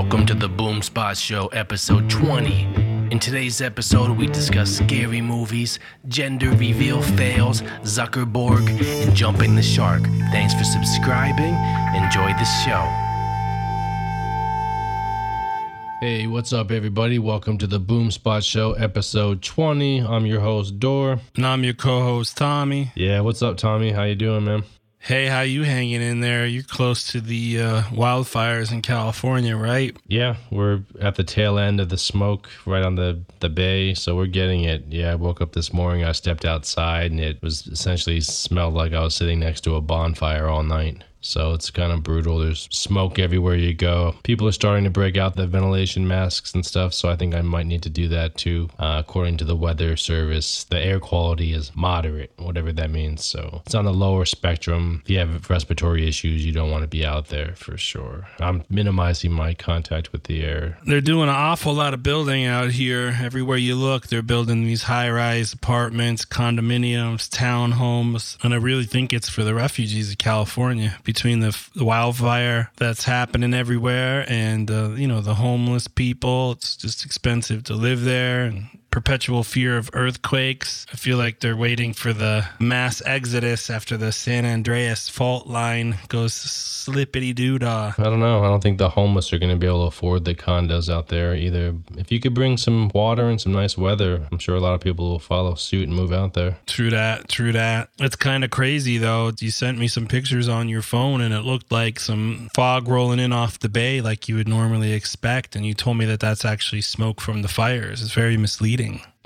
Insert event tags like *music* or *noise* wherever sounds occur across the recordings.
Welcome to the Boomspot Show, episode 20. In today's episode, we discuss scary movies, gender reveal fails, Zuckerborg, and jumping the shark. Thanks for subscribing. Enjoy the show. Hey, what's up, everybody? Welcome to the Boomspot Show, episode 20. I'm your host, Dor. And I'm your co-host Tommy. Yeah, what's up, Tommy? How you doing, man? Hey, how you hanging in there? You're close to the uh, wildfires in California, right? Yeah, we're at the tail end of the smoke, right on the the bay, so we're getting it. Yeah, I woke up this morning, I stepped outside, and it was essentially smelled like I was sitting next to a bonfire all night. So it's kind of brutal. There's smoke everywhere you go. People are starting to break out the ventilation masks and stuff. So I think I might need to do that too. Uh, according to the weather service, the air quality is moderate, whatever that means. So it's on the lower spectrum. If you have respiratory issues, you don't want to be out there for sure. I'm minimizing my contact with the air. They're doing an awful lot of building out here. Everywhere you look, they're building these high rise apartments, condominiums, townhomes. And I really think it's for the refugees of California between the, the wildfire that's happening everywhere and uh, you know the homeless people. It's just expensive to live there and perpetual fear of earthquakes. I feel like they're waiting for the mass exodus after the San Andreas fault line goes slippity doo dah. I don't know. I don't think the homeless are going to be able to afford the condos out there either. If you could bring some water and some nice weather, I'm sure a lot of people will follow suit and move out there. True that. True that. It's kind of crazy though. You sent me some pictures on your phone and it looked like some fog rolling in off the bay like you would normally expect. And you told me that that's actually smoke from the fires. It's very misleading.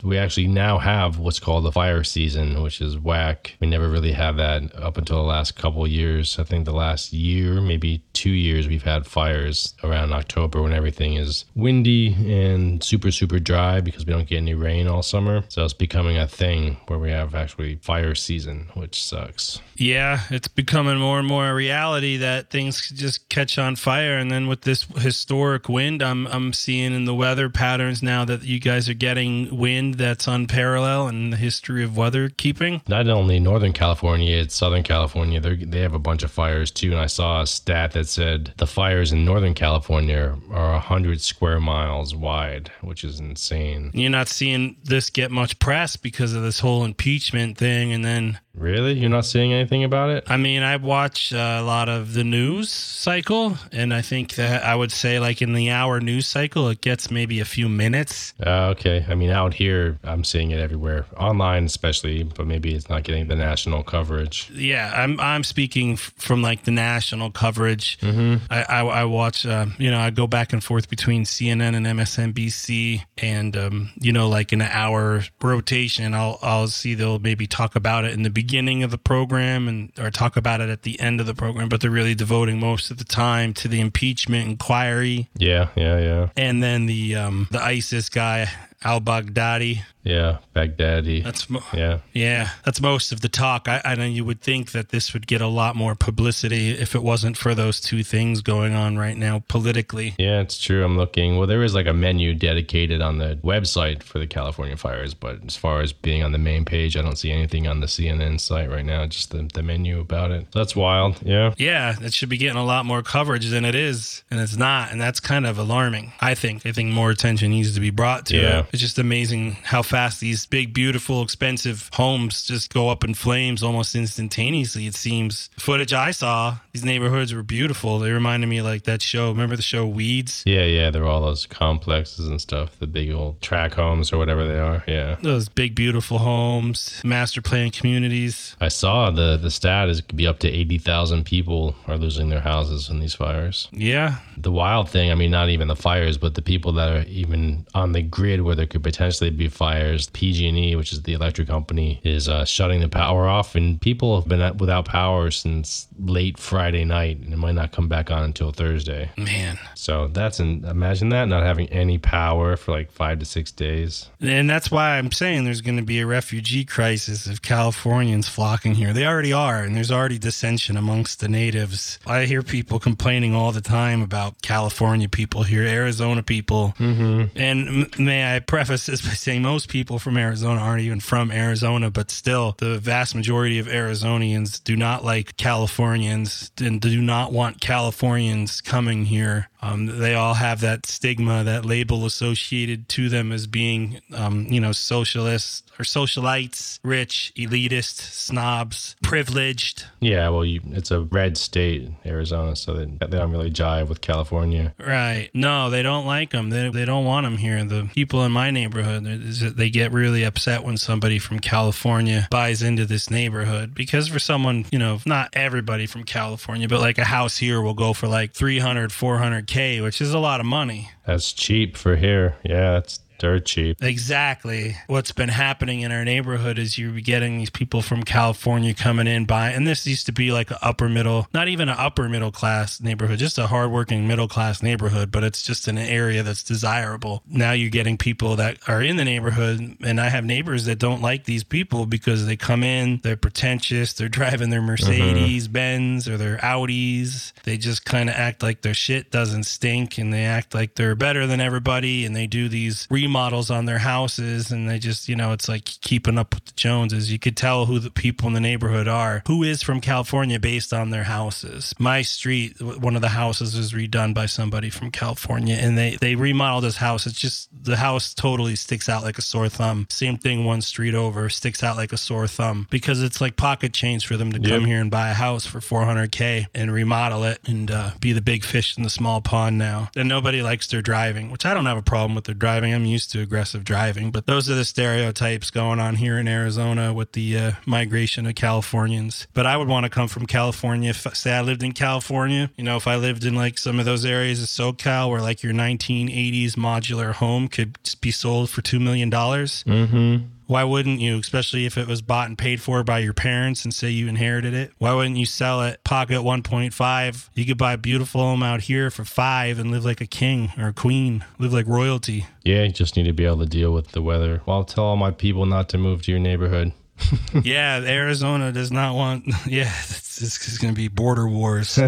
We actually now have what's called the fire season, which is whack. We never really had that up until the last couple years. I think the last year, maybe two years, we've had fires around October when everything is windy and super, super dry because we don't get any rain all summer. So it's becoming a thing where we have actually fire season, which sucks. Yeah, it's becoming more and more a reality that things just catch on fire. And then with this historic wind, I'm I'm seeing in the weather patterns now that you guys are getting wind that's unparalleled in the history of weather keeping. Not only Northern California, it's Southern California. They they have a bunch of fires too. And I saw a stat that said the fires in Northern California are hundred square miles wide, which is insane. You're not seeing this get much press because of this whole impeachment thing, and then Really? You're not seeing anything about it? I mean, I watch uh, a lot of the news cycle, and I think that I would say, like in the hour news cycle, it gets maybe a few minutes. Uh, okay. I mean, out here, I'm seeing it everywhere, online especially, but maybe it's not getting the national coverage. Yeah, I'm I'm speaking f- from like the national coverage. Mm-hmm. I, I, I watch, uh, you know, I go back and forth between CNN and MSNBC, and um, you know, like in an hour rotation, I'll I'll see they'll maybe talk about it in the beginning of the program and or talk about it at the end of the program, but they're really devoting most of the time to the impeachment inquiry. Yeah, yeah, yeah. And then the um, the ISIS guy al Baghdadi. Yeah, Baghdadi. That's mo- yeah, yeah. That's most of the talk. I, I know you would think that this would get a lot more publicity if it wasn't for those two things going on right now politically. Yeah, it's true. I'm looking. Well, there is like a menu dedicated on the website for the California fires, but as far as being on the main page, I don't see anything on the CNN site right now. Just the, the menu about it. That's wild. Yeah. Yeah, it should be getting a lot more coverage than it is, and it's not, and that's kind of alarming. I think. I think more attention needs to be brought to Yeah. it. It's just amazing how fast these big, beautiful, expensive homes just go up in flames almost instantaneously. It seems. Footage I saw, these neighborhoods were beautiful. They reminded me like that show. Remember the show Weeds? Yeah, yeah. They're all those complexes and stuff, the big old track homes or whatever they are. Yeah. Those big, beautiful homes, master plan communities. I saw the the stat is could be up to eighty thousand people are losing their houses in these fires. Yeah, The wild thing, I mean, not even the fires, but the people that are even on the grid where there could potentially be fires. PG&E, which is the electric company, is uh, shutting the power off, and people have been without power since late Friday night, and it might not come back on until Thursday. man. So that's an imagine that not having any power for like five to six days. And that's why I'm saying there's going to be a refugee crisis of Californians flocking here. They already are, and there's already dissension amongst the natives. I hear people complaining all the time about California people here, Arizona people. Mm-hmm. And m- may I preface this by saying most people from Arizona aren't even from Arizona, but still, the vast majority of Arizonians do not like Californians and do not want Californians coming here. Um, they all have that stigma, that label associated to them as being, um, you know, socialists or socialites, rich, elitist, snobs, privileged. Yeah, well, you, it's a red state, Arizona, so they, they don't really jive with California. Right. No, they don't like them. They, they don't want them here. The people in my neighborhood, they get really upset when somebody from California buys into this neighborhood because for someone, you know, not everybody from California, but like a house here will go for like 300, 400K, which is a lot of money. That's cheap for here. Yeah, that's dirt cheap. Exactly. What's been happening in our neighborhood is you're getting these people from California coming in buying, and this used to be like an upper middle, not even an upper middle class neighborhood, just a hardworking middle class neighborhood, but it's just an area that's desirable. Now you're getting people that are in the neighborhood, and I have neighbors that don't like these people because they come in, they're pretentious, they're driving their Mercedes mm-hmm. Benz or their Audis. They just kind of act like their shit doesn't stink and they act like they're better than everybody and they do these remodels remodels on their houses and they just, you know, it's like keeping up with the Joneses. You could tell who the people in the neighborhood are, who is from California based on their houses. My street, one of the houses was redone by somebody from California and they, they remodeled his house. It's just the house totally sticks out like a sore thumb. Same thing one street over sticks out like a sore thumb because it's like pocket change for them to come here and buy a house for 400K and remodel it and uh, be the big fish in the small pond now. And nobody likes their driving, which I don't have a problem with their driving. I'm used used to aggressive driving. But those are the stereotypes going on here in Arizona with the uh, migration of Californians. But I would want to come from California. If, say I lived in California, you know, if I lived in like some of those areas of SoCal where like your 1980s modular home could be sold for $2 million. Mm-hmm why wouldn't you, especially if it was bought and paid for by your parents and say you inherited it? Why wouldn't you sell it pocket 1.5? You could buy a beautiful home out here for five and live like a king or a queen, live like royalty. Yeah, you just need to be able to deal with the weather. Well, I'll tell all my people not to move to your neighborhood. *laughs* *laughs* yeah, Arizona does not want. *laughs* Yeah, this is going to be border wars.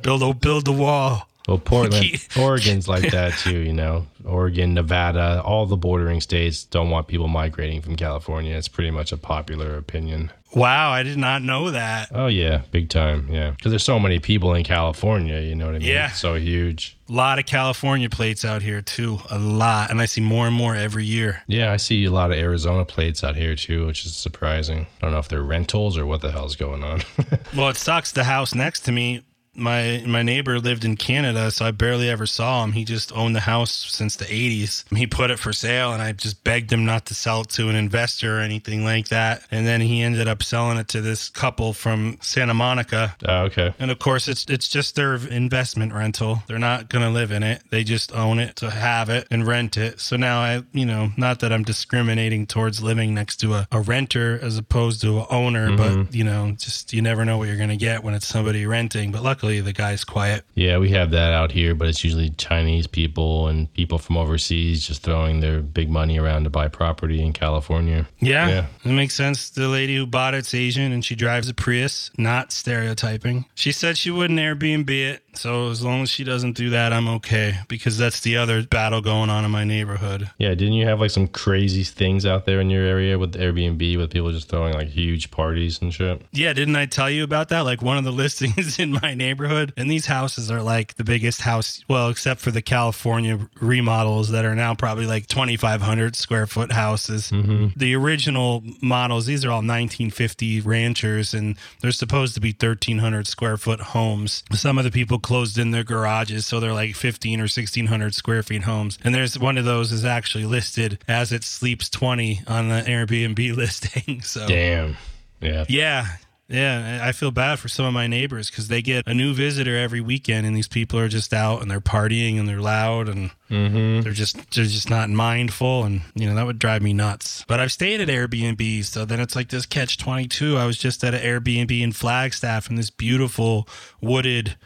build a build the wall. Well, Portland, *laughs* Oregon's like that *laughs* too, you know. Oregon, Nevada, all the bordering states don't want people migrating from California. It's pretty much a popular opinion. Wow, I did not know that. Oh yeah, big time. Yeah, because there's so many people in California. You know what I mean? Yeah, it's so huge. A lot of California plates out here too. A lot, and I see more and more every year. Yeah, I see a lot of Arizona plates out here too, which is surprising. I don't know if they're rentals or what the hell's going on. *laughs* well, it sucks. The house next to me my my neighbor lived in Canada, so I barely ever saw him. He just owned the house since the 80s. He put it for sale, and I just begged him not to sell it to an investor or anything like that. And then he ended up selling it to this couple from Santa Monica. Oh, okay. And of course, it's it's just their investment rental. They're not gonna live in it. They just own it to have it and rent it. So now I, you know, not that I'm discriminating towards living next to a, a renter as opposed to an owner, mm-hmm. but you know, just you never know what you're gonna get when it's somebody renting. But luckily luckily the guy's quiet. Yeah, we have that out here, but it's usually Chinese people and people from overseas just throwing their big money around to buy property in California. Yeah, yeah. it makes sense. The lady who bought it's Asian and she drives a Prius, not stereotyping. She said she wouldn't Airbnb it. So as long as she doesn't do that, I'm okay because that's the other battle going on in my neighborhood. Yeah, didn't you have like some crazy things out there in your area with Airbnb with people just throwing like huge parties and shit? Yeah, didn't I tell you about that? Like one of the *laughs* listings in my neighborhood, and these houses are like the biggest house, well, except for the California remodels that are now probably like 2,500 square foot houses. Mm-hmm. The original models, these are all 1950 ranchers, and they're supposed to be 1,300 square foot homes. Some of the people closed in their garages, so they're like 15 or 1600 square feet homes. And there's one of those is actually listed as it sleeps 20 on the Airbnb *laughs* listing. So damn, yeah, yeah. Yeah, I feel bad for some of my neighbors because they get a new visitor every weekend, and these people are just out and they're partying and they're loud and mm-hmm. they're just they're just not mindful, and you know that would drive me nuts. But I've stayed at Airbnb, so then it's like this catch twenty two. I was just at an Airbnb in Flagstaff in this beautiful wooded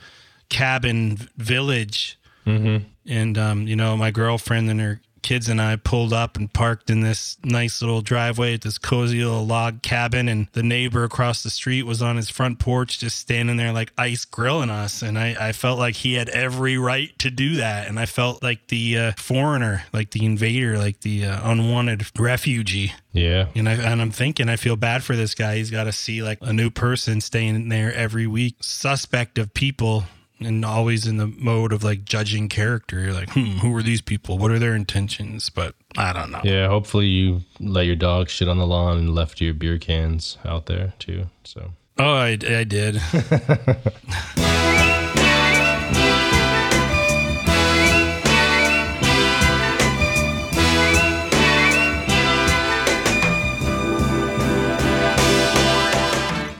cabin village. Mm-hmm. And, um, you know, my girlfriend and her kids and I pulled up and parked in this nice little driveway at this cozy little log cabin. And the neighbor across the street was on his front porch, just standing there like ice grilling us. And I, I felt like he had every right to do that. And I felt like the uh, foreigner, like the invader, like the uh, unwanted refugee. Yeah. And I and I'm thinking I feel bad for this guy. He's got to see like a new person staying there every week, suspect of people and always in the mode of like judging character. You're like, hmm, who are these people? What are their intentions? But I don't know. Yeah, hopefully you let your dog shit on the lawn and left your beer cans out there too. So Oh, I, I did. *laughs*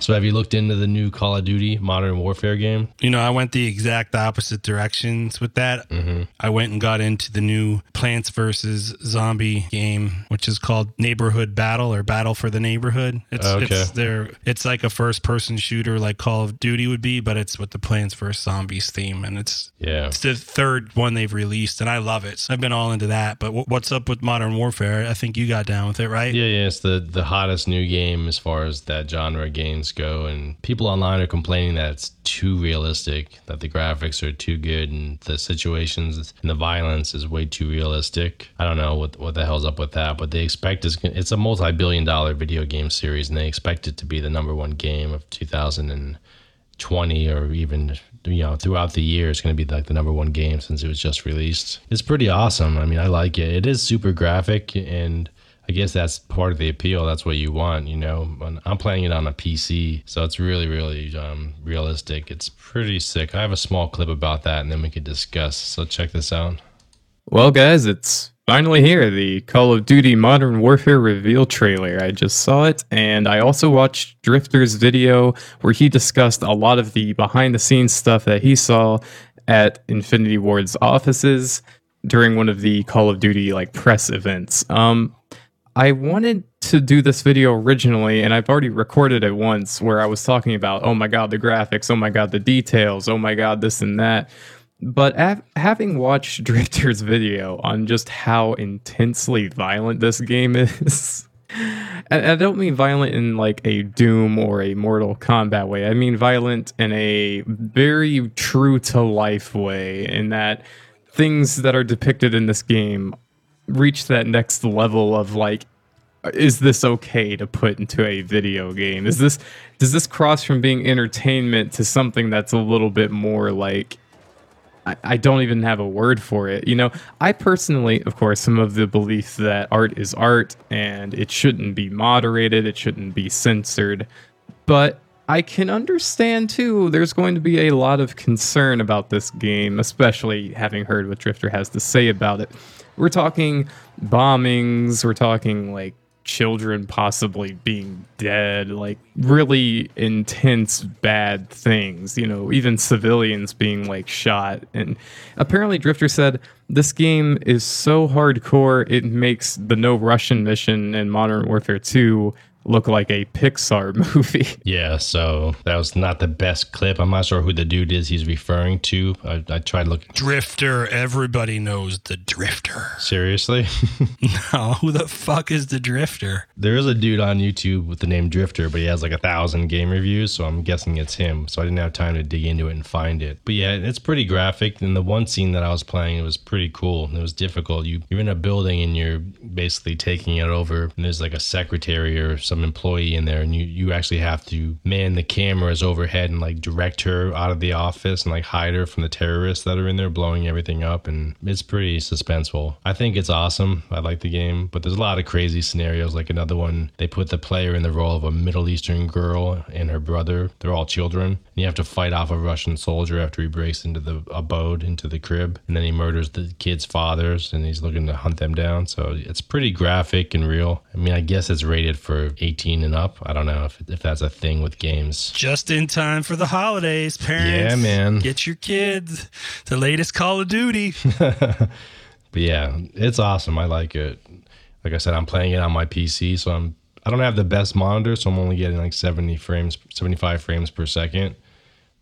So have you looked into the new Call of Duty Modern Warfare game? You know, I went the exact opposite directions with that. Mm-hmm. I went and got into the new Plants vs. Zombie game, which is called Neighborhood Battle or Battle for the Neighborhood. It's Okay. it's there. It's like a first person shooter, like Call of Duty would be, but it's with the Plants vs. Zombies theme, and it's Yeah. it's the third one they've released, and I love it. So I've been all into that. But wh- what's up with Modern Warfare? I think you got down with it, right? Yeah, yeah, it's the the hottest new game as far as that genre of games and people online are complaining that it's too realistic, that the graphics are too good, and the situations and the violence is way too realistic. I don't know what what the hell's up with that, but they expect it's it's a multi billion dollar video game series, and they expect it to be the number one game of 2020 or even you know throughout the year it's going to be like the number one game since it was just released. It's pretty awesome. I mean i like it. It is super graphic and i guess that's part of the appeal. That's what you want you know. I'm playing it on a pc so it's really really um, realistic. It's pretty sick. I have a small clip about that and then we could discuss. So check this out. Well, guys, it's finally here the Call of Duty Modern Warfare reveal trailer. I just saw it, and I also watched Drifter's video where he discussed a lot of the behind the scenes stuff that he saw at Infinity Ward's offices during one of the Call of Duty like press events. Um, I wanted to do this video originally, and I've already recorded it once where I was talking about, oh my god, the graphics, oh my god, the details, oh my god, this and that. But av- having watched *laughs* Drifter's video on just how intensely violent this game *laughs* is, and I don't mean violent in like a Doom or a Mortal Kombat way. I mean violent in a very true to life way, in that things that are depicted in this game reach that next level of like is this okay to put into a video game? Is this does this cross from being entertainment to something that's a little bit more like I, don't even have a word for it? You know i personally of course am of the belief that art is art and it shouldn't be moderated it shouldn't be censored. But I can understand too, there's going to be a lot of concern about this game, especially having heard what Drifter has to say about it. We're talking bombings, we're talking like children possibly being dead, like really intense bad things, you know, even civilians being like shot. And apparently, Drifter said this game is so hardcore, it makes the No Russian mission in Modern Warfare 2 look like a Pixar *laughs* movie. Yeah, so that was not the best clip. I'm not sure who the dude is he's referring to. I, I tried looking. Drifter. Everybody knows the Drifter. Seriously? *laughs* No, who the fuck is the Drifter? there is a dude on YouTube with the name Drifter, but he has like a thousand game reviews, so I'm guessing it's him. So I didn't have time to dig into it and find it. But yeah, it's pretty graphic. And the one scene that I was playing, it was pretty cool. It was difficult. You, you're in a building and you're basically taking it over, and there's like a secretary or some employee in there, and you, you actually have to man the cameras overhead and like direct her out of the office and like hide her from the terrorists that are in there blowing everything up. And it's pretty suspenseful. I think it's awesome. I like the game, but there's a lot of crazy scenarios. Like another one, they put the player in the role of a Middle Eastern girl and her brother. They're all children. And you have to fight off a Russian soldier after he breaks into the abode, into the crib, and then he murders the kids' fathers and he's looking to hunt them down. So it's pretty graphic and real. I mean, I guess it's rated for 18 and up. I don't know if, if that's a thing with games. Just in time for the holidays, parents. Yeah, man. Get your kids the latest Call of Duty. *laughs* But yeah, it's awesome. I like it. Like I said, I'm playing it on my PC, so I'm I don't have the best monitor, so I'm only getting like 70 frames, 75 frames per second.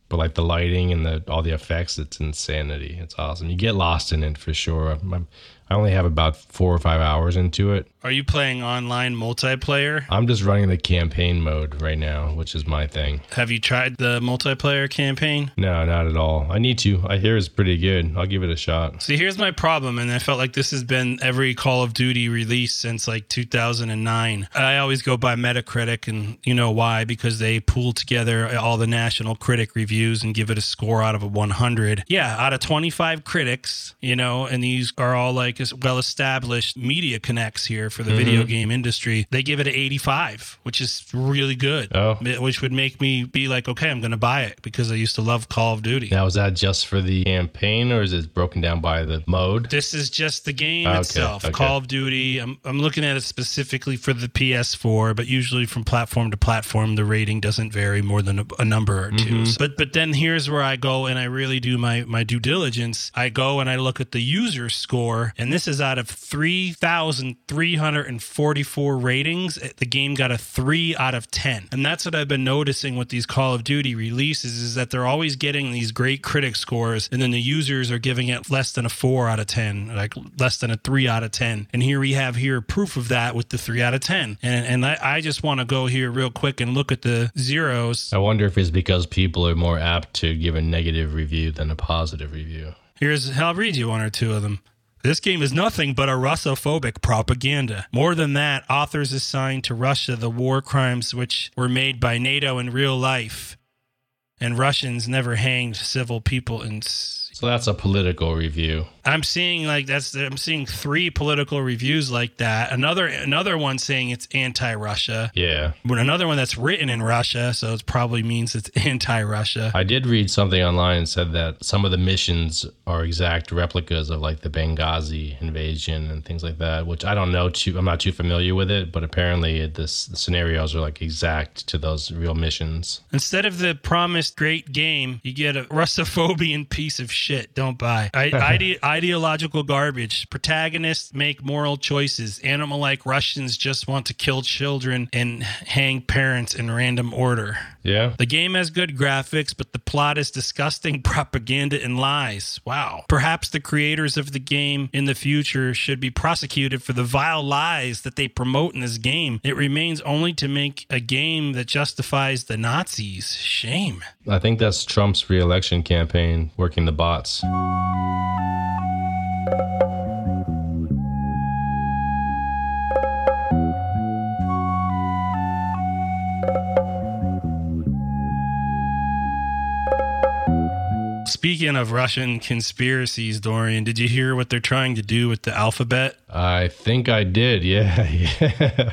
But like the lighting and the all the effects, it's insanity. It's awesome. You get lost in it for sure. I'm, I only have about four or five hours into it. Are you playing online multiplayer? I'm just running the campaign mode right now, which is my thing. Have you tried the multiplayer campaign? No, not at all. I need to. I hear it's pretty good. I'll give it a shot. See, here's my problem, and I felt like this has been every Call of Duty release since like 2009. I always go by Metacritic, and you know why? Because they pool together all the national critic reviews and give it a score out of a 100. Yeah, out of 25 critics, you know, and these are all like well established media connects here for the mm-hmm. video game industry. They give it an 85, which is really good. Oh. Which would make me be like, okay, I'm going to buy it because I used to love Call of Duty. Now, is that just for the campaign or is it broken down by the mode? This is just the game okay, itself. Okay. Call of Duty. I'm, I'm looking at it specifically for the PS4, but usually from platform to platform, the rating doesn't vary more than a, a number or 2 mm-hmm. But but then here's where I go and I really do my my due diligence. I go and I look at the user score, and this is out of 3,344 ratings. Eh, the game got a three out of 10. And that's what I've been noticing with these Call of Duty releases is that they're always getting these great critic scores, and then the users are giving it less than a four out of 10, like less than a three out of 10. And here we have here proof of that with the three out of 10. And, and I, I just want to go here real quick and look at the zeros. I wonder if it's because people are more apt to give a negative review than a positive review. Here's, I'll read you one or two of them. This game is nothing but a Russophobic propaganda. More than that, authors assigned to Russia the war crimes which were made by NATO in real life. And Russians never hanged civil people in. So that's a political review. I'm seeing like that's I'm seeing three political reviews like that. Another another one saying it's anti-Russia. Yeah. But another one that's written in Russia, so it probably means it's *laughs* anti-Russia. I did read something online and said that some of the missions are exact replicas of like the Benghazi invasion and things like that, which I don't know too I'm not too familiar with it, but apparently this the scenarios are like exact to those real missions. Instead of the promised great game, you get a Russophobian piece of shit. Don't buy. I, I, *laughs* I ideological garbage. Protagonists make moral choices. Animal like Russians just want to kill children and hang parents in random order. Yeah. The game has good graphics, but the plot is disgusting *laughs* propaganda and lies. Wow. Perhaps the creators of the game in the future should be prosecuted for the vile lies that they promote in this game. It remains only to make a game that justifies the Nazis. Shame. I think that's Trump's reelection campaign working the bots. Thank you. Speaking of Russian conspiracies, Dorian, did you hear what they're trying to do with the alphabet? I think I did. Yeah, *laughs* yeah.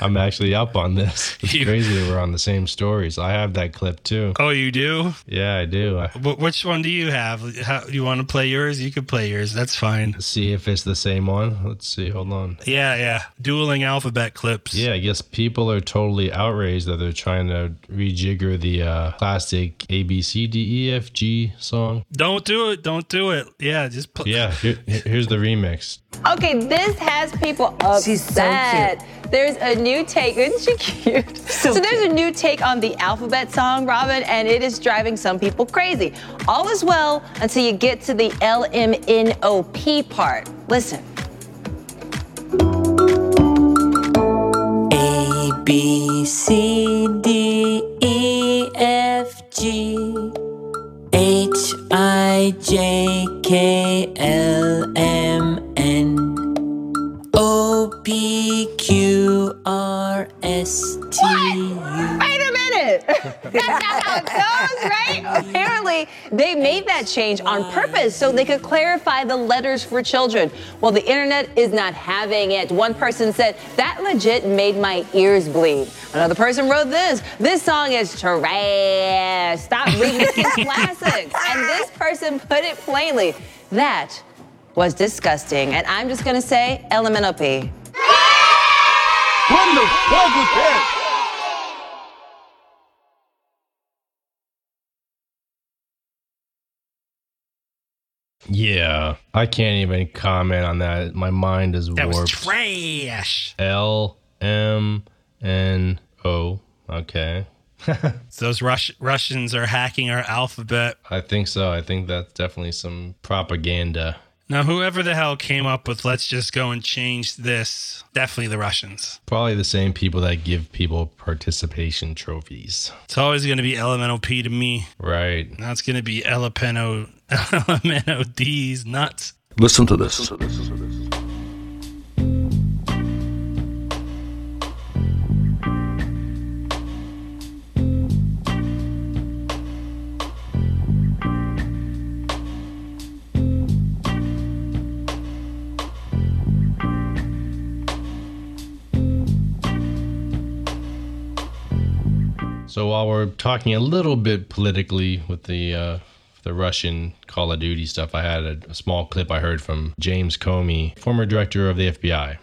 I'm actually up on this. It's you, crazy that we're on the same stories. I have that clip too. Oh, you do? Yeah, I do. I, which one do you have? How, you want to play yours? You can play yours. That's fine. Let's see if it's the same one. Let's see. Hold on. Yeah, yeah. Dueling alphabet clips. Yeah, I guess people are totally outraged that they're trying to rejigger the uh, classic A B C D E F G song. Don't do it. Don't do it. Yeah, just play. Yeah, here, here's the remix. Okay, this has people upset. She's so cute. There's a new take. Isn't she cute? So, so there's a new take on the alphabet song, Robin, and it is driving some people crazy. All is well until you get to the L M N O P part. Listen. A B C D E F G H I J K L M That's not how it goes, right? Apparently, they made that change on purpose so they could clarify the letters for children. Well, the internet is not having it. One person said, that legit made my ears bleed. Another person wrote this, this song is trash. Stop remaking classics. And this person put it plainly, that was disgusting. And I'm just gonna say, LMNOP. What the fuck was that? Yeah, I can't even comment on that. My mind is that warped. Was trash. L M N O. Okay. *laughs* so those Rus- Russians are hacking our alphabet. I think so. I think that's definitely some propaganda. Now, whoever the hell came up with let's just go and change this, definitely the Russians. Probably the same people that give people participation trophies. It's always going to be Elemental P to me. Right. Now it's going to be Elemento, Elemento *laughs* D's nuts. Listen to this. So while we're talking a little bit politically with the uh, the Russian Call of Duty stuff, I had a, a small clip I heard from James Comey, former director of the FBI,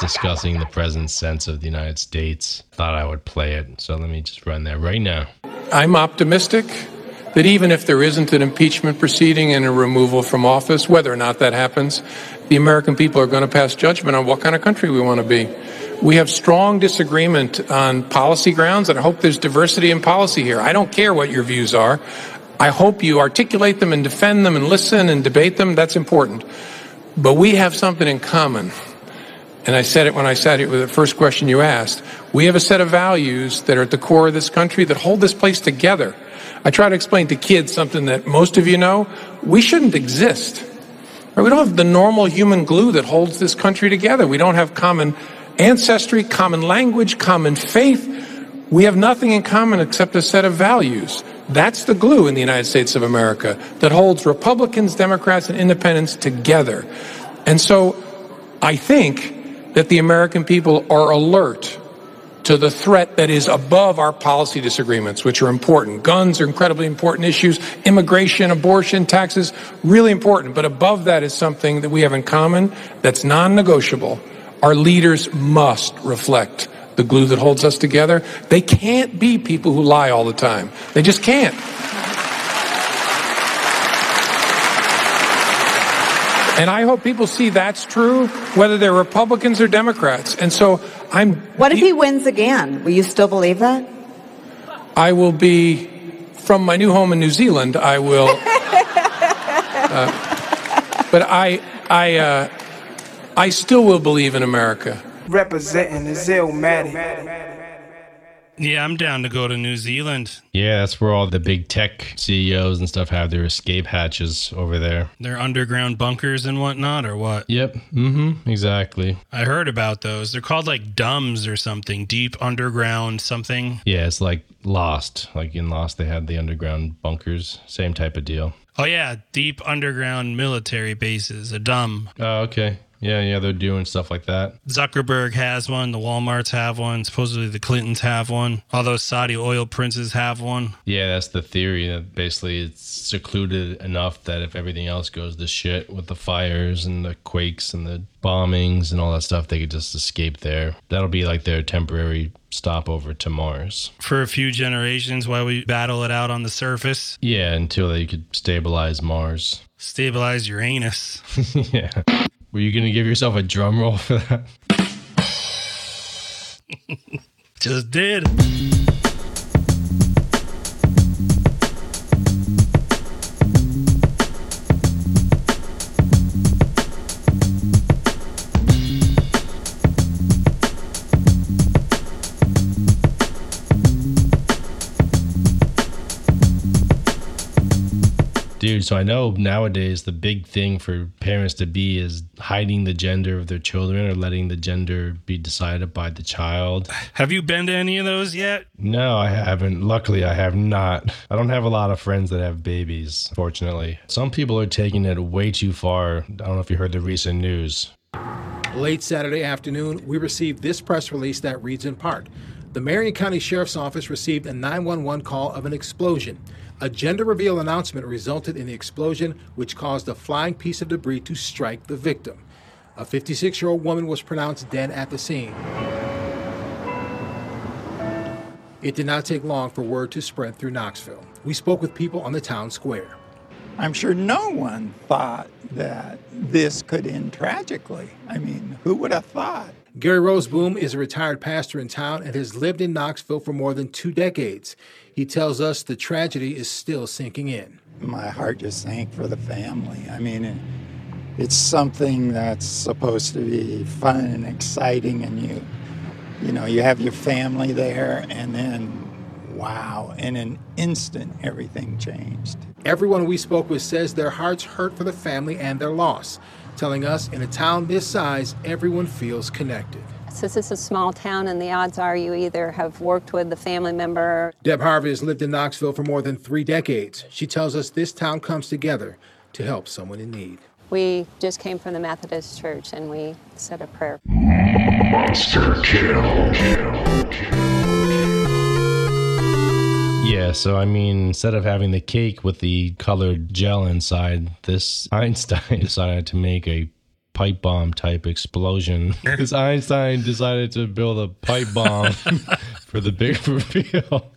discussing the present sense of the United States. Thought I would play it, so let me just run that right now. I'm optimistic that even if there isn't an impeachment proceeding and a removal from office, whether or not that happens, the American people are going to pass judgment on what kind of country we want to be. We have strong disagreement on policy grounds, and I hope there's diversity in policy here. I don't care what your views are. I hope you articulate them and defend them and listen and debate them. That's important. But we have something in common. And I said it when I said it with the first question you asked. We have a set of values that are at the core of this country that hold this place together. I try to explain to kids something that most of you know. We shouldn't exist. We don't have the normal human glue that holds this country together. We don't have common ancestry, common language, common faith. We have nothing in common except a set of values. That's the glue in the United States of America that holds Republicans, Democrats, and independents together. And so I think that the American people are alert to the threat that is above our policy disagreements, which are important. Guns are incredibly important issues. Immigration, abortion, taxes, really important. But above that is something that we have in common that's non negotiable. Our leaders must reflect the glue that holds us together. They can't be people who lie all the time. They just can't. And I hope people see that's true, whether they're Republicans or Democrats. And so I'm. What if he wins again? Will you still believe that? I will be, from my new home in New Zealand, I will. *laughs* uh, but I, I, uh, I still will believe in America. Representing the Zillmatic. Yeah, I'm down to go to New Zealand. Yeah, that's where all the big tech CEOs and stuff have their escape hatches over there. They're underground bunkers and whatnot, or what? Yep. Mm-hmm. Exactly. I heard about those. They're called like DUMBs or something, deep underground something. Yeah, it's like Lost. Like in Lost, they had the underground bunkers. Same type of deal. Oh yeah, deep underground military bases, a DUMB. Oh, okay. Yeah, yeah, they're doing stuff like that. Zuckerberg has one. The Walmarts have one. Supposedly the Clintons have one. All those Saudi oil princes have one. Yeah, that's the theory. That basically it's secluded enough that if everything else goes to shit with the fires and the quakes and the bombings and all that stuff, they could just escape there. That'll be like their temporary stopover to Mars. For a few generations while we battle it out on the surface. Yeah, until they could stabilize Mars. Stabilize your anus. *laughs* yeah. Were you going to give yourself a drum roll for that? *laughs* Just did. Dude, so I know nowadays the big thing for parents to be is hiding the gender of their children or letting the gender be decided by the child. Have you been to any of those yet? No, I haven't. Luckily, I have not. I don't have a lot of friends that have babies, fortunately. Some people are taking it way too far. I don't know if you heard the recent news. Late Saturday afternoon, we received this press release that reads in part The Marion County Sheriff's Office received a 911 call of an explosion. A gender reveal announcement resulted in the explosion, which caused a flying piece of debris to strike the victim. A 56 year old woman was pronounced dead at the scene. It did not take long for word to spread through Knoxville. We spoke with people on the town square. I'm sure no one thought that this could end tragically. I mean, who would have thought? Gary Roseboom is a retired pastor in town and has lived in Knoxville for more than two decades. He tells us the tragedy is still sinking in. My heart just sank for the family. I mean, it's something that's supposed to be fun and exciting, and you, you know, you have your family there, and then, wow, in an instant, everything changed. Everyone we spoke with says their hearts hurt for the family and their loss, telling us in a town this size, everyone feels connected. Since it's a small town, and the odds are you either have worked with the family member. Deb Harvey has lived in Knoxville for more than three decades. She tells us this town comes together to help someone in need. We just came from the Methodist Church and we said a prayer. Monster kill. Yeah, so I mean, instead of having the cake with the colored gel inside, this Einstein *laughs* decided to make a pipe bomb type explosion. *laughs* because Einstein decided to build a pipe bomb *laughs* for the big *laughs* reveal.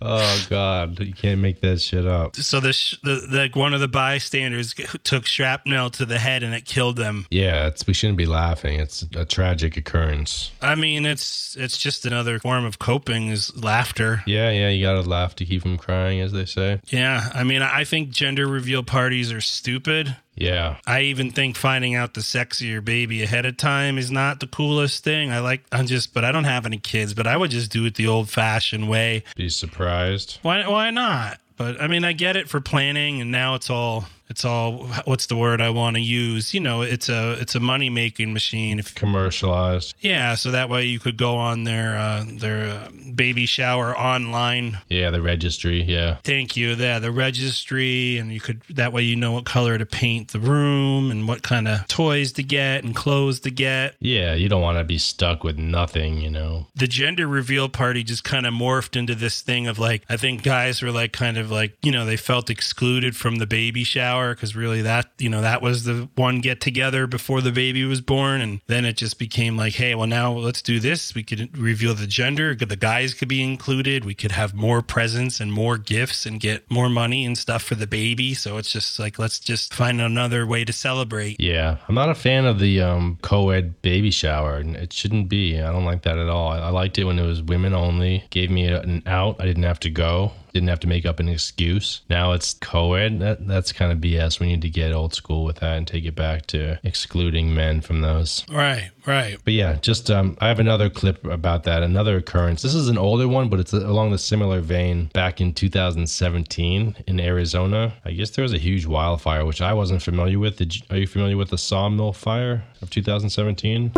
Oh God, you can't make that shit up. So the, sh- the like one of the bystanders took shrapnel to the head and it killed them. Yeah, it's we shouldn't be laughing. It's a tragic occurrence. I mean, it's it's just another form of coping is laughter. Yeah, yeah, you gotta laugh to keep from crying, as they say. Yeah, I mean, I think gender reveal parties are stupid. Yeah, I even think finding out the sexier baby ahead of time is not the coolest thing. I like, I'm just, but I don't have any kids, but I would just do it the old fashioned way. be surprised. Why, why not? But I mean, I get it for planning, and now it's all, it's all, what's the word I want to use? You know, it's a, it's a money making machine. If Commercialized. yeah, so that way you could go on their, uh, their uh, baby shower online. Yeah, the registry. Yeah. Thank you. Yeah, the registry, and you could that way you know what color to paint the room and what kind of toys to get and clothes to get. Yeah, you don't want to be stuck with nothing, you know. The gender reveal party just kind of morphed into this thing of like I think guys were like kind of like you know they felt excluded from the baby shower because really that you know that was the one get together before the baby was born, and then it just became like hey well now let's do this. We could reveal the gender. The guys could be included. We could have more presents and more gifts and get more money and stuff for the baby. So it's just like let's just find another way to celebrate. Yeah, I'm not a fan of the um, co-ed baby shower. and It shouldn't be. I don't like that at all. I liked it when it was women only. Gave me an out. I didn't have to go. Didn't have to make up an excuse. Now it's co-ed. That that's kind of BS. We need to get old school with that and take it back to excluding men from those. Right, right. But yeah, just um, I have another clip about that. Another occurrence. This is an older one, but it's along the similar vein. Back in 2017 in Arizona, I guess there was a huge wildfire, which I wasn't familiar with. Did you, are you familiar with the Sawmill Fire of 2017?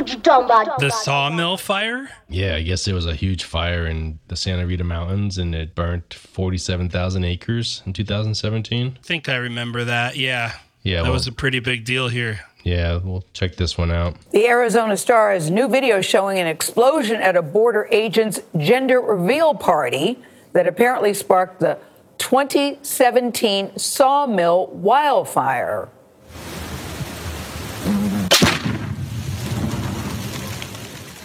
The sawmill fire? Yeah, I guess it was a huge fire in the Santa Rita Mountains, and it burnt 47,000 acres in 2017. I think I remember that. Yeah. Yeah, That well- was a pretty big deal here. Yeah, we'll check this one out. The Arizona Star has new video showing an explosion at a border agent's gender reveal party that apparently sparked the 2017 Sawmill wildfire.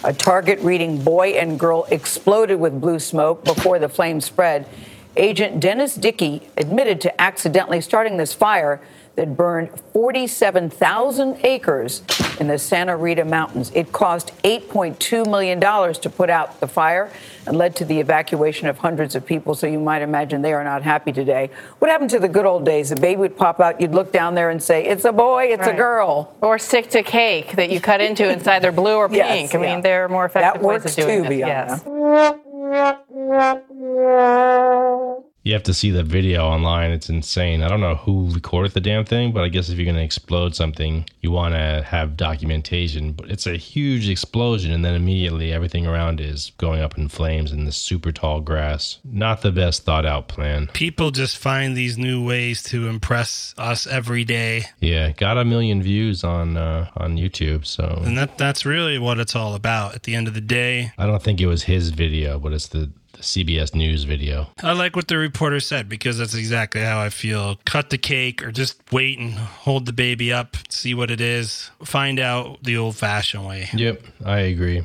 A target reading boy and girl exploded with blue smoke before the flames spread. Agent Dennis Dickey admitted to accidentally starting this fire that burned 47,000 acres in the Santa Rita Mountains. It cost $8.2 million to put out the fire and led to the evacuation of hundreds of people. So you might imagine they are not happy today. What happened to the good old days? A baby would pop out, you'd look down there and say, It's a boy, it's a girl. Or stick to cake that you cut into inside they're blue or pink. Yes, I mean, yeah. there are more effective That ways works of doing too, this. Bianca. Yes. You have to see the video online. It's insane. I don't know who recorded the damn thing, but I guess if you're going to explode something, you want to have documentation. But it's a huge explosion, and then immediately everything around is going up in flames in the super tall grass. Not the best thought out plan. People just find these new ways to impress us every day. Yeah, got a million views on uh, on YouTube. So And that that's really what it's all about at the end of the day. I don't think it was his video, but it's the, the CBS News video. I like what the reporter said because that's exactly how I feel. Cut the cake or just wait and hold the baby up, see what it is, find out the old fashioned way. Yep, I agree.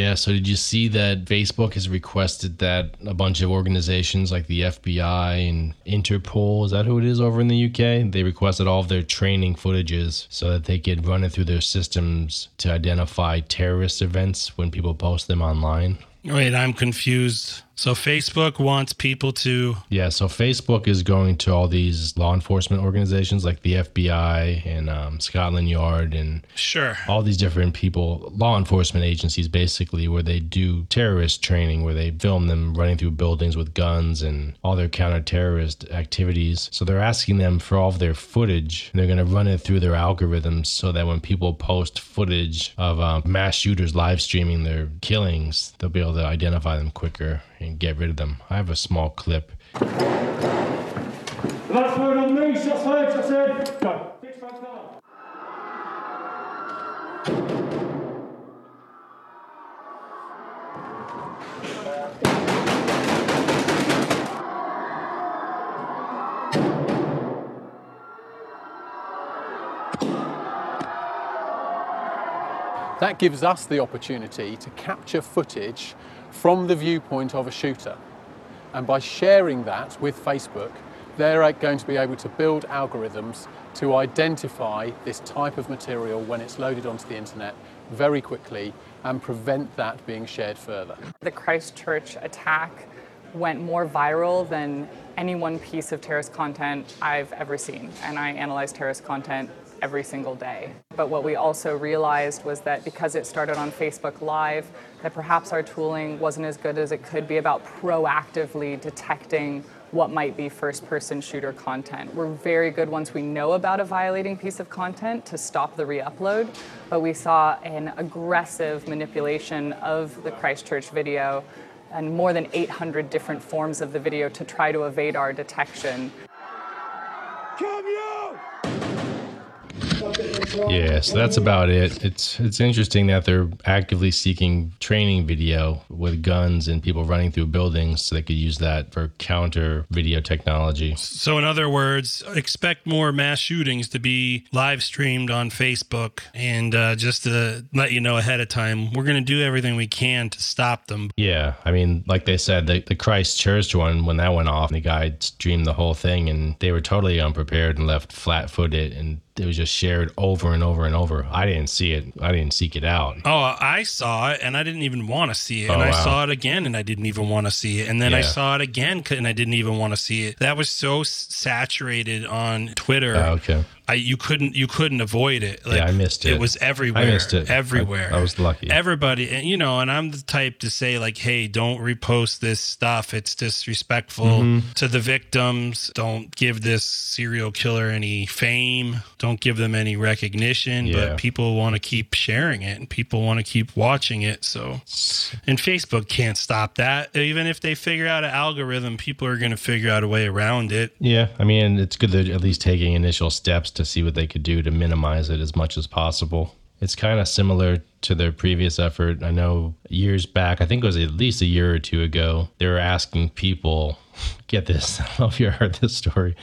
Yeah, so did you see that Facebook has requested that a bunch of organizations like the FBI and Interpol, is that who it is over in the UK? They requested all of their training footages so that they could run it through their systems to identify terrorist events when people post them online. Wait, I'm confused. So Facebook wants people to Yeah, so Facebook is going to all these law enforcement organizations like the FBI and um, Scotland Yard and Sure. all these different people, law enforcement agencies basically, where they do terrorist training, where they film them running through buildings with guns and all their counter terrorist activities. So they're asking them for all of their footage. And they're going to run it through their algorithms so that when people post footage of um, mass shooters live streaming their killings, they'll be able to identify them quicker and get rid of them. I have a small clip. Last word on me, shots fired, shots heard. Go. Six five. That gives us the opportunity to capture footage from the viewpoint of a shooter. And by sharing that with Facebook, they're going to be able to build algorithms to identify this type of material when it's loaded onto the internet very quickly and prevent that being shared further. The Christchurch attack went more viral than any one piece of terrorist content I've ever seen. And I analyze terrorist content every single day. But what we also realized was that because it started on Facebook Live, that perhaps our tooling wasn't as good as it could be about proactively detecting what might be first person shooter content. We're very good once we know about a violating piece of content to stop the re upload, but we saw an aggressive manipulation of the Christchurch video and more than 800 different forms of the video to try to evade our detection. Yeah, so that's about it. It's it's interesting that they're actively seeking training video with guns and people running through buildings so they could use that for counter video technology. So, in other words, expect more mass shootings to be live streamed on Facebook. And uh, just to let you know ahead of time, we're going to do everything we can to stop them. Yeah, I mean, like they said, the, the Christchurch one, when that went off, the guy streamed the whole thing and they were totally unprepared and left flat footed and it was just shared over and over and over. I didn't see it. I didn't seek it out. Oh, I saw it and I didn't even want to see it. Oh, and I wow. saw it again and I didn't even want to see it. And then I saw it again and I didn't even want to see it. That was so saturated on Twitter. Oh, okay. I, you couldn't you couldn't avoid it. Yeah, I missed it. It was everywhere. I missed it. Everywhere. I was lucky. Everybody, and you know, and I'm the type to say like, "Hey, don't repost this stuff. It's disrespectful Mhm. to the victims. Don't give this serial killer any fame. Don't give them any recognition." Yeah. But people want to keep sharing it, and people want to keep watching it. So, and Facebook can't stop that. Even if they figure out an algorithm, people are going to figure out a way around it. Yeah, I mean, it's good they're at least taking initial steps to see what they could do to minimize it as much as possible. It's kind of similar to their previous effort. I know years back, I think it was at least a year or two ago, they were asking people, *laughs* get this, *laughs* I don't know if you heard this story,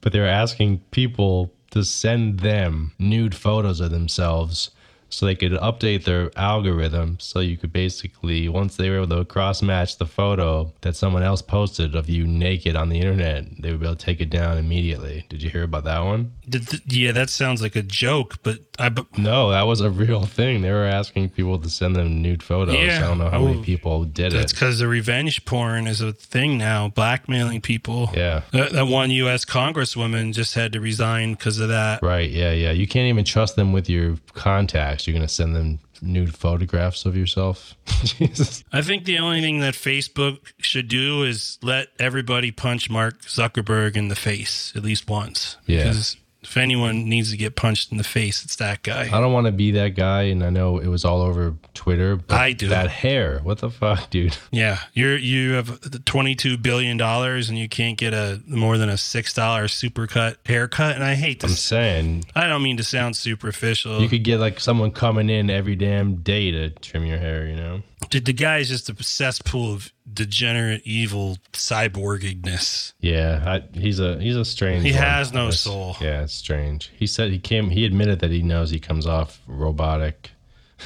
but they were asking people to send them nude photos of themselves so they could update their algorithm so you could basically once they were able to cross match the photo that someone else posted of you naked on the internet they would be able to take it down immediately did you hear about that one Did th- yeah, that sounds like a joke, but I. b- no that was a real thing they were asking people to send them nude photos Yeah. i don't know how oh, many Oh, people did it. That's because the revenge porn is a thing now, blackmailing people. Yeah. That, that one U.S. Congresswoman just had to resign because of that. right yeah yeah you can't even trust them with your contacts you're going to send them nude photographs of yourself *laughs* jesus I think the only thing that Facebook should do is let everybody punch Mark Zuckerberg in the face at least once. Yeah. Because if anyone needs to get punched in the face, it's that guy. I don't want to be that guy, and I know it was all over Twitter. But I do. That hair, what the fuck, dude? *laughs* Yeah, you're you have twenty two billion dollars and you can't get a more than a six dollar supercut haircut, and I hate I'm saying I don't mean to sound superficial. you could get like someone coming in every damn day to trim your hair. You know? Dude, the guy is just a cesspool of degenerate, evil cyborgigness. Yeah, I, he's a he's a strange. He one. has no It's- soul. Yeah, it's strange. He said he came. He admitted that he knows he comes off robotic.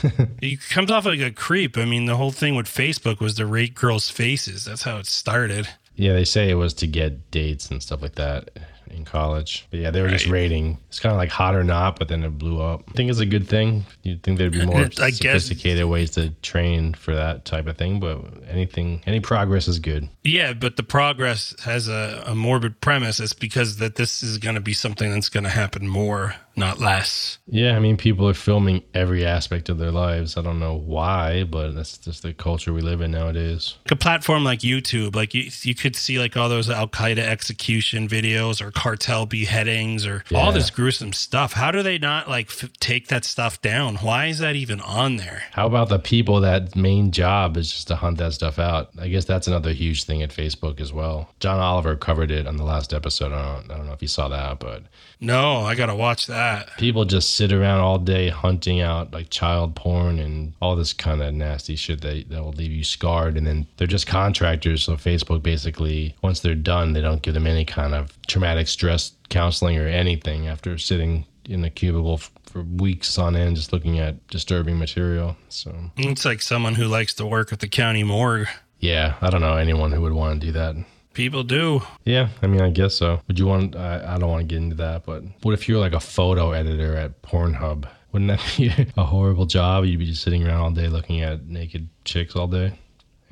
*laughs* He comes off like a creep. I mean, the whole thing with Facebook was to rate girls' faces. That's how it started. Yeah, they say it was to get dates and stuff like that. In college. But yeah, they were just rating. It's kind of like hot or not, but then it blew up. I think it's a good thing. You'd think there'd be more I guess- sophisticated ways to train for that type of thing, but anything, any progress is good. Yeah, but the progress has a, a morbid premise. It's because that this is going to be something that's going to happen more, not less. Yeah, I mean, people are filming every aspect of their lives. I don't know why, but that's just the culture we live in nowadays. Like a platform like YouTube, like you, you could see like all those Al Qaeda execution videos or cartel beheadings or all this gruesome stuff. How do they not like f- take that stuff down? Why is that even on there? How about the people that main job is just to hunt that stuff out? I guess that's another huge thing at Facebook as well. John Oliver covered it on the last episode. I don't, I don't know if you saw that, but No, I got to watch that. People just sit around all day hunting out like child porn and all this kind of nasty shit that, that will leave you scarred. And then they're just contractors. So Facebook basically, once they're done, they don't give them any kind of traumatic stress counseling or anything after sitting in a cubicle for weeks on end just looking at disturbing material. So It's like someone who likes to work at the county morgue. yeah, I don't know anyone who would want to do that. People do. Yeah, I mean, I guess so. Would you want? I, I don't want to get into that, but what if you're like a photo editor at Pornhub? Wouldn't that *laughs* be a horrible job? You'd be just sitting around all day looking at naked chicks all day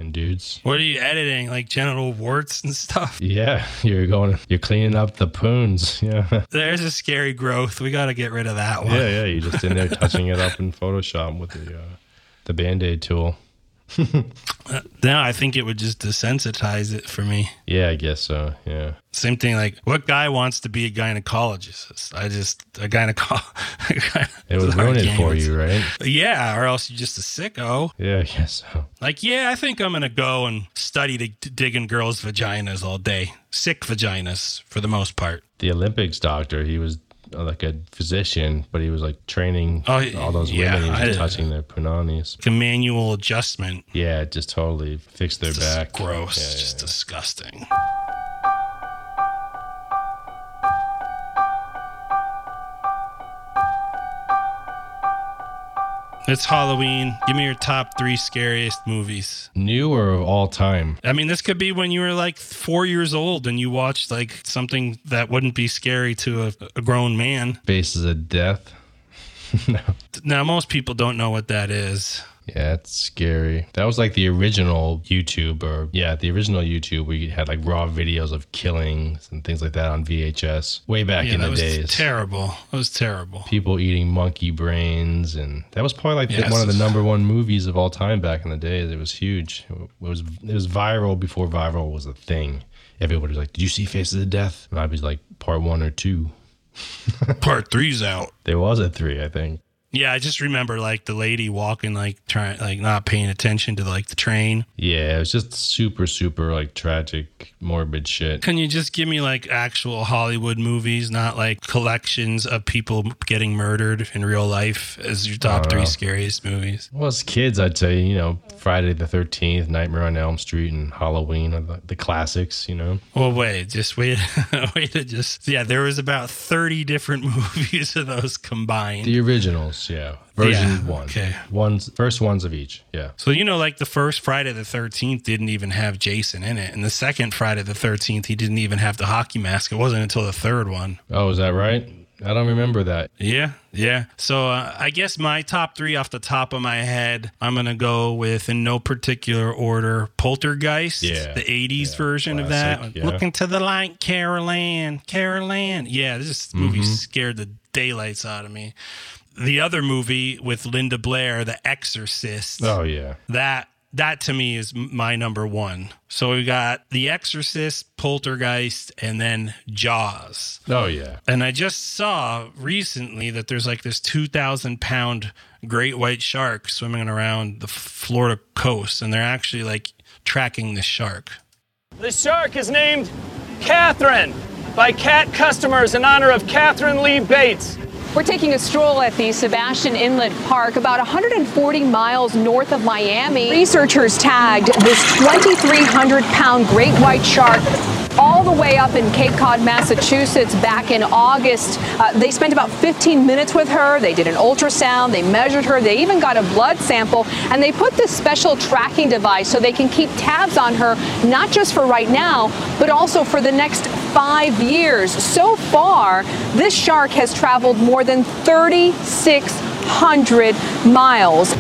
and dudes. What are you editing? Like genital warts and stuff? *laughs* Yeah, you're going. You're cleaning up the poons. *laughs* Yeah. There's a scary growth. We got to get rid of that one. Yeah, yeah. You're just in there touching it up in Photoshop with the uh, the Band Aid tool. *laughs* Now I think it would just desensitize it for me. Yeah, I guess so. Yeah. Same thing. Like, what guy wants to be a gynecologist? I just a gyneco. *laughs* It was ruin it for you, right? Yeah, or else you're just a sicko. Yeah, I guess so. Like, yeah, I think I'm gonna go and study to, to dig in girls' vaginas all day. Sick vaginas for the most part. The Olympics doctor, he was Uh, like a physician, but he was like training Oh, all those yeah, women. He was I- touching their punanis. Like a manual adjustment. Yeah, just totally fixed their It's back. gross. Yeah, It's yeah, just disgusting. It's Halloween. Give me your top three scariest movies. New or of all time? I mean, this could be when you were like four years old and you watched like something that wouldn't be scary to a, a grown man. Faces of Death. *laughs* no. Now, most people don't know what that is. Yeah, it's scary. That was like the original YouTube, or yeah, the original YouTube. We had like raw videos of killings and things like that on VHS way back yeah, in that the was days. terrible. It was terrible. People eating monkey brains, and that was probably like the- one of the number one movies of all time back in the days. It was huge. It was it was viral before viral was a thing. Everybody was like, "Did you see Faces of Death?" And I'd be like, "Part one or two. *laughs* Part three's out. There was a three, I think. Yeah, I just remember like the lady walking, like trying, like not paying attention to like the train. Yeah, it was just super, super like tragic, morbid shit. Can you just give me like actual Hollywood movies, not like collections of people getting murdered in real life as your top uh, three know. scariest movies? Well, as kids, I'd say, you know, Friday the 13th, Nightmare on Elm Street, and Halloween are the, the classics, you know? Well, wait, just wait, *laughs* wait to just yeah. There was about thirty different *laughs* movies of those combined. The originals, yeah. Version Yeah, one. okay. Ones, first ones of each, yeah. So you know, like the first Friday the Thirteenth didn't even have Jason in it, and the second Friday the Thirteenth he didn't even have the hockey mask. It wasn't until the third one. Oh, is that right? I don't remember that. Yeah, yeah. So uh, I guess my top three off the top of my head, I'm gonna go with in no particular order. Poltergeist, Yeah, the '80s version of that. yeah. Looking to the light, Carol Anne, Carol Anne. Yeah, this movie Mhm. scared the daylights out of me. The other movie with Linda Blair, The Exorcist. Oh, yeah. That that to me is my number one. So we got The Exorcist, Poltergeist, and then Jaws. Oh, yeah. And I just saw recently that there's like this 2,000 pound great white shark swimming around the Florida coast, and they're actually like tracking the shark. The shark is named Katharine by cat customers in honor of Katharine Lee Bates. We're taking a stroll at the Sebastian Inlet Park, about 140 miles north of Miami. Researchers tagged this 2,300 pound great white shark all the way up in Cape Cod, Massachusetts back in August. Uh, they spent about 15 minutes with her. They did an ultrasound, they measured her, they even got a blood sample, and they put this special tracking device so they can keep tabs on her, not just for right now, but also for the next five years. So far, this shark has traveled more than 3,600 miles.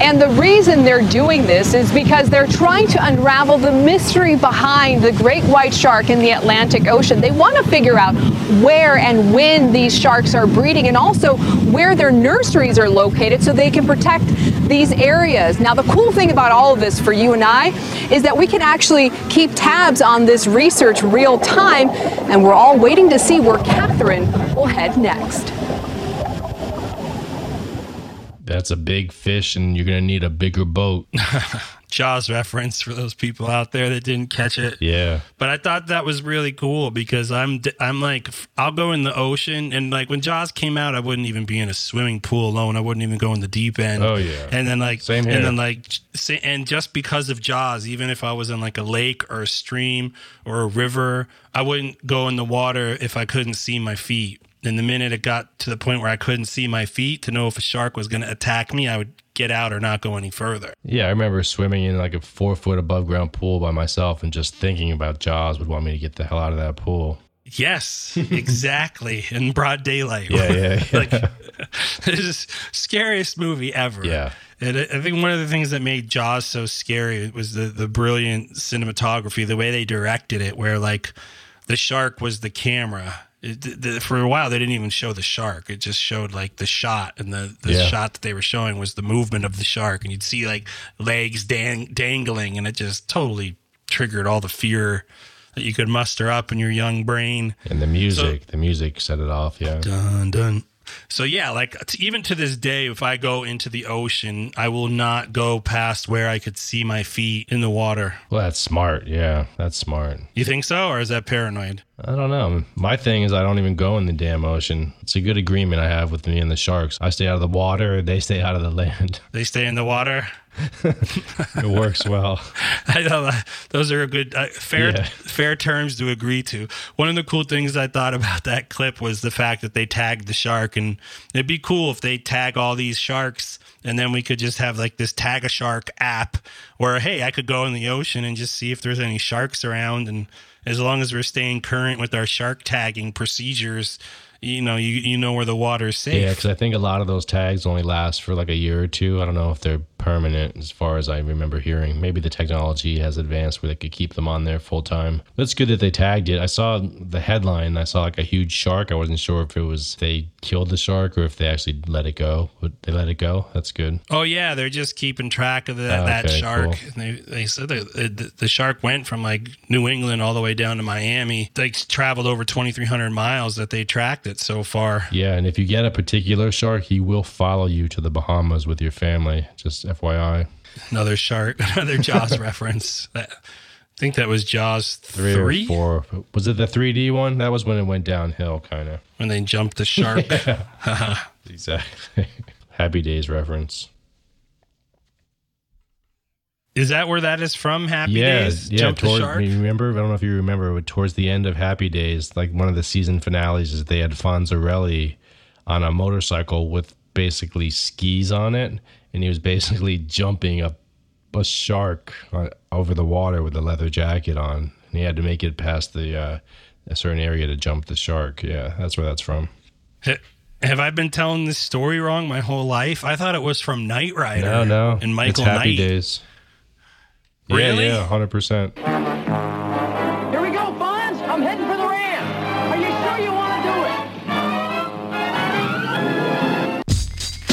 And the reason they're doing this is because they're trying to unravel the mystery behind the great white shark in the Atlantic Ocean. They want to figure out where and when these sharks are breeding and also where their nurseries are located so they can protect these areas. Now, the cool thing about all of this for you and I is that we can actually keep tabs on this research real time, and we're all waiting to see where Katharine will head next. That's a big fish, and you're gonna need a bigger boat. *laughs* Jaws reference for those people out there that didn't catch it. Yeah. But I thought that was really cool because I'm I'm like I'll go in the ocean and like when Jaws came out I wouldn't even be in a swimming pool alone. I wouldn't even go in the deep end. Oh, yeah. And then like Same here. and then like and just because of Jaws, even if I was in like a lake or a stream or a river, I wouldn't go in the water if I couldn't see my feet. And the minute it got to the point where I couldn't see my feet to know if a shark was going to attack me, I would get out or not go any further. Yeah, I remember swimming in like a four foot above ground pool by myself, and just thinking about Jaws would want me to get the hell out of that pool. Yes, exactly. *laughs* In broad daylight. Yeah, yeah, *laughs* yeah. like *laughs* this is scariest movie ever. Yeah. And I I think one of the things that made Jaws so scary was the the brilliant cinematography, the way they directed it, where like the shark was the camera. It, the, the- for a while, they didn't even show the shark. It just showed like the shot, and the, the Yeah. shot that they were showing was the movement of the shark, and you'd see like legs dang, dangling, and it just totally triggered all the fear that you could muster up in your young brain. And the music, the music set it off. Yeah. Dun dun. So yeah, like t- even to this day, if I go into the ocean, I will not go past where I could see my feet in the water. Well, that's smart. Yeah, that's smart. You think so, or is that paranoid? I don't know. My thing is, I don't even go in the damn ocean. It's a good agreement I have with me and the sharks. I stay out of the water, they stay out of the land. *laughs* They stay in the water. *laughs* it works well. *laughs* I know that- those are a good uh, fair Yeah. fair terms to agree to. One of the cool things I thought about that clip was the fact that they tagged the shark, and it'd be cool if they tag all these sharks, and then we could just have like this tag a shark app, where hey, I could go in the ocean and just see if there's any sharks around, and as long as we're staying current with our shark tagging procedures, you know, you you know where the water's safe. Yeah, because I think a lot of those tags only last for like a year or two. I don't know if they're permanent, as far as I remember hearing. Maybe the technology has advanced where they could keep them on there full time. But it's good that they tagged it. I saw the headline. I saw like a huge shark. I wasn't sure if it was they killed the shark or if they actually let it go. But they let it go. That's good. Oh yeah, they're just keeping track of the, Oh, that okay, shark. cool. And they they said the, the shark went from like New England all the way down to Miami. They traveled over twenty three hundred miles that they tracked it so far. Yeah, and if you get a particular shark, he will follow you to the Bahamas with your family. Just FYI. Another shark, *laughs* another Jaws *laughs* reference. That, I think that was Jaws Three, three, or four. Was it the 3D one? That was when it went downhill, kind of. when they jumped the shark. *laughs* Exactly. Happy Days reference. Is that where that is from? Happy yeah, Days. yeah. Jump the shark. remember? I don't know if you remember, but towards the end of Happy Days, like one of the season finales, is they had Fonzarelli on a motorcycle with basically skis on it, and he was basically *laughs* jumping up a shark uh, over the water with a leather jacket on, and he had to make it past the uh, a certain area to jump the shark. Yeah, that's where that's from. Have I been telling this story wrong my whole life? I thought it was from Knight Rider. No, no, and Michael it's Happy Knight. Days. Really? Yeah, yeah, hundred percent. Here we go, Fonz. I'm heading for the ramp. Are you sure you want to do it?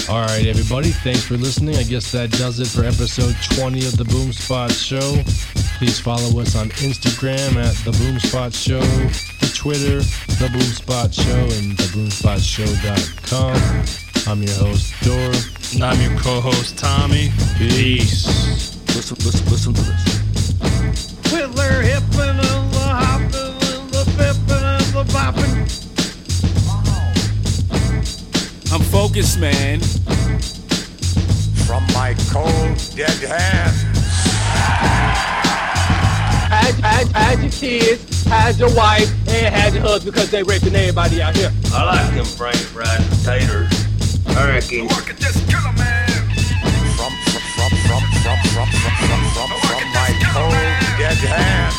All right, everybody. Thanks for listening. I guess that does it for episode 20 of the Boomspot Show. Please follow us on Instagram at the Boom Spot Show, the Twitter, the Boomspot Show, and theboomspotshow.com. I'm your host, Dor. And I'm your co-host, Tommy. Peace. Listen, listen, listen to this. With their hippin' and the hoppin' and the bippin' and the boppin'. I'm focused, man. From my cold, dead hand. Add, add, add your kids, had your wife, and had your husband because they raping everybody out here. I like them French fried potatoes. I reckon. From, from, from, from, from, from, from, my cold, dead hand.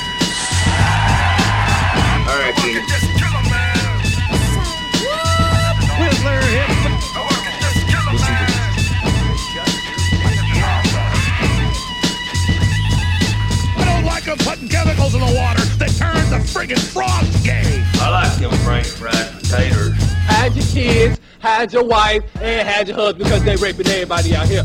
I reckon. Whistler. I don't like them putting chemicals in the water that turn the friggin' frogs gay. I like them French fried potatoes. Had your kids, had your wife, and had your husband because they raping everybody out here.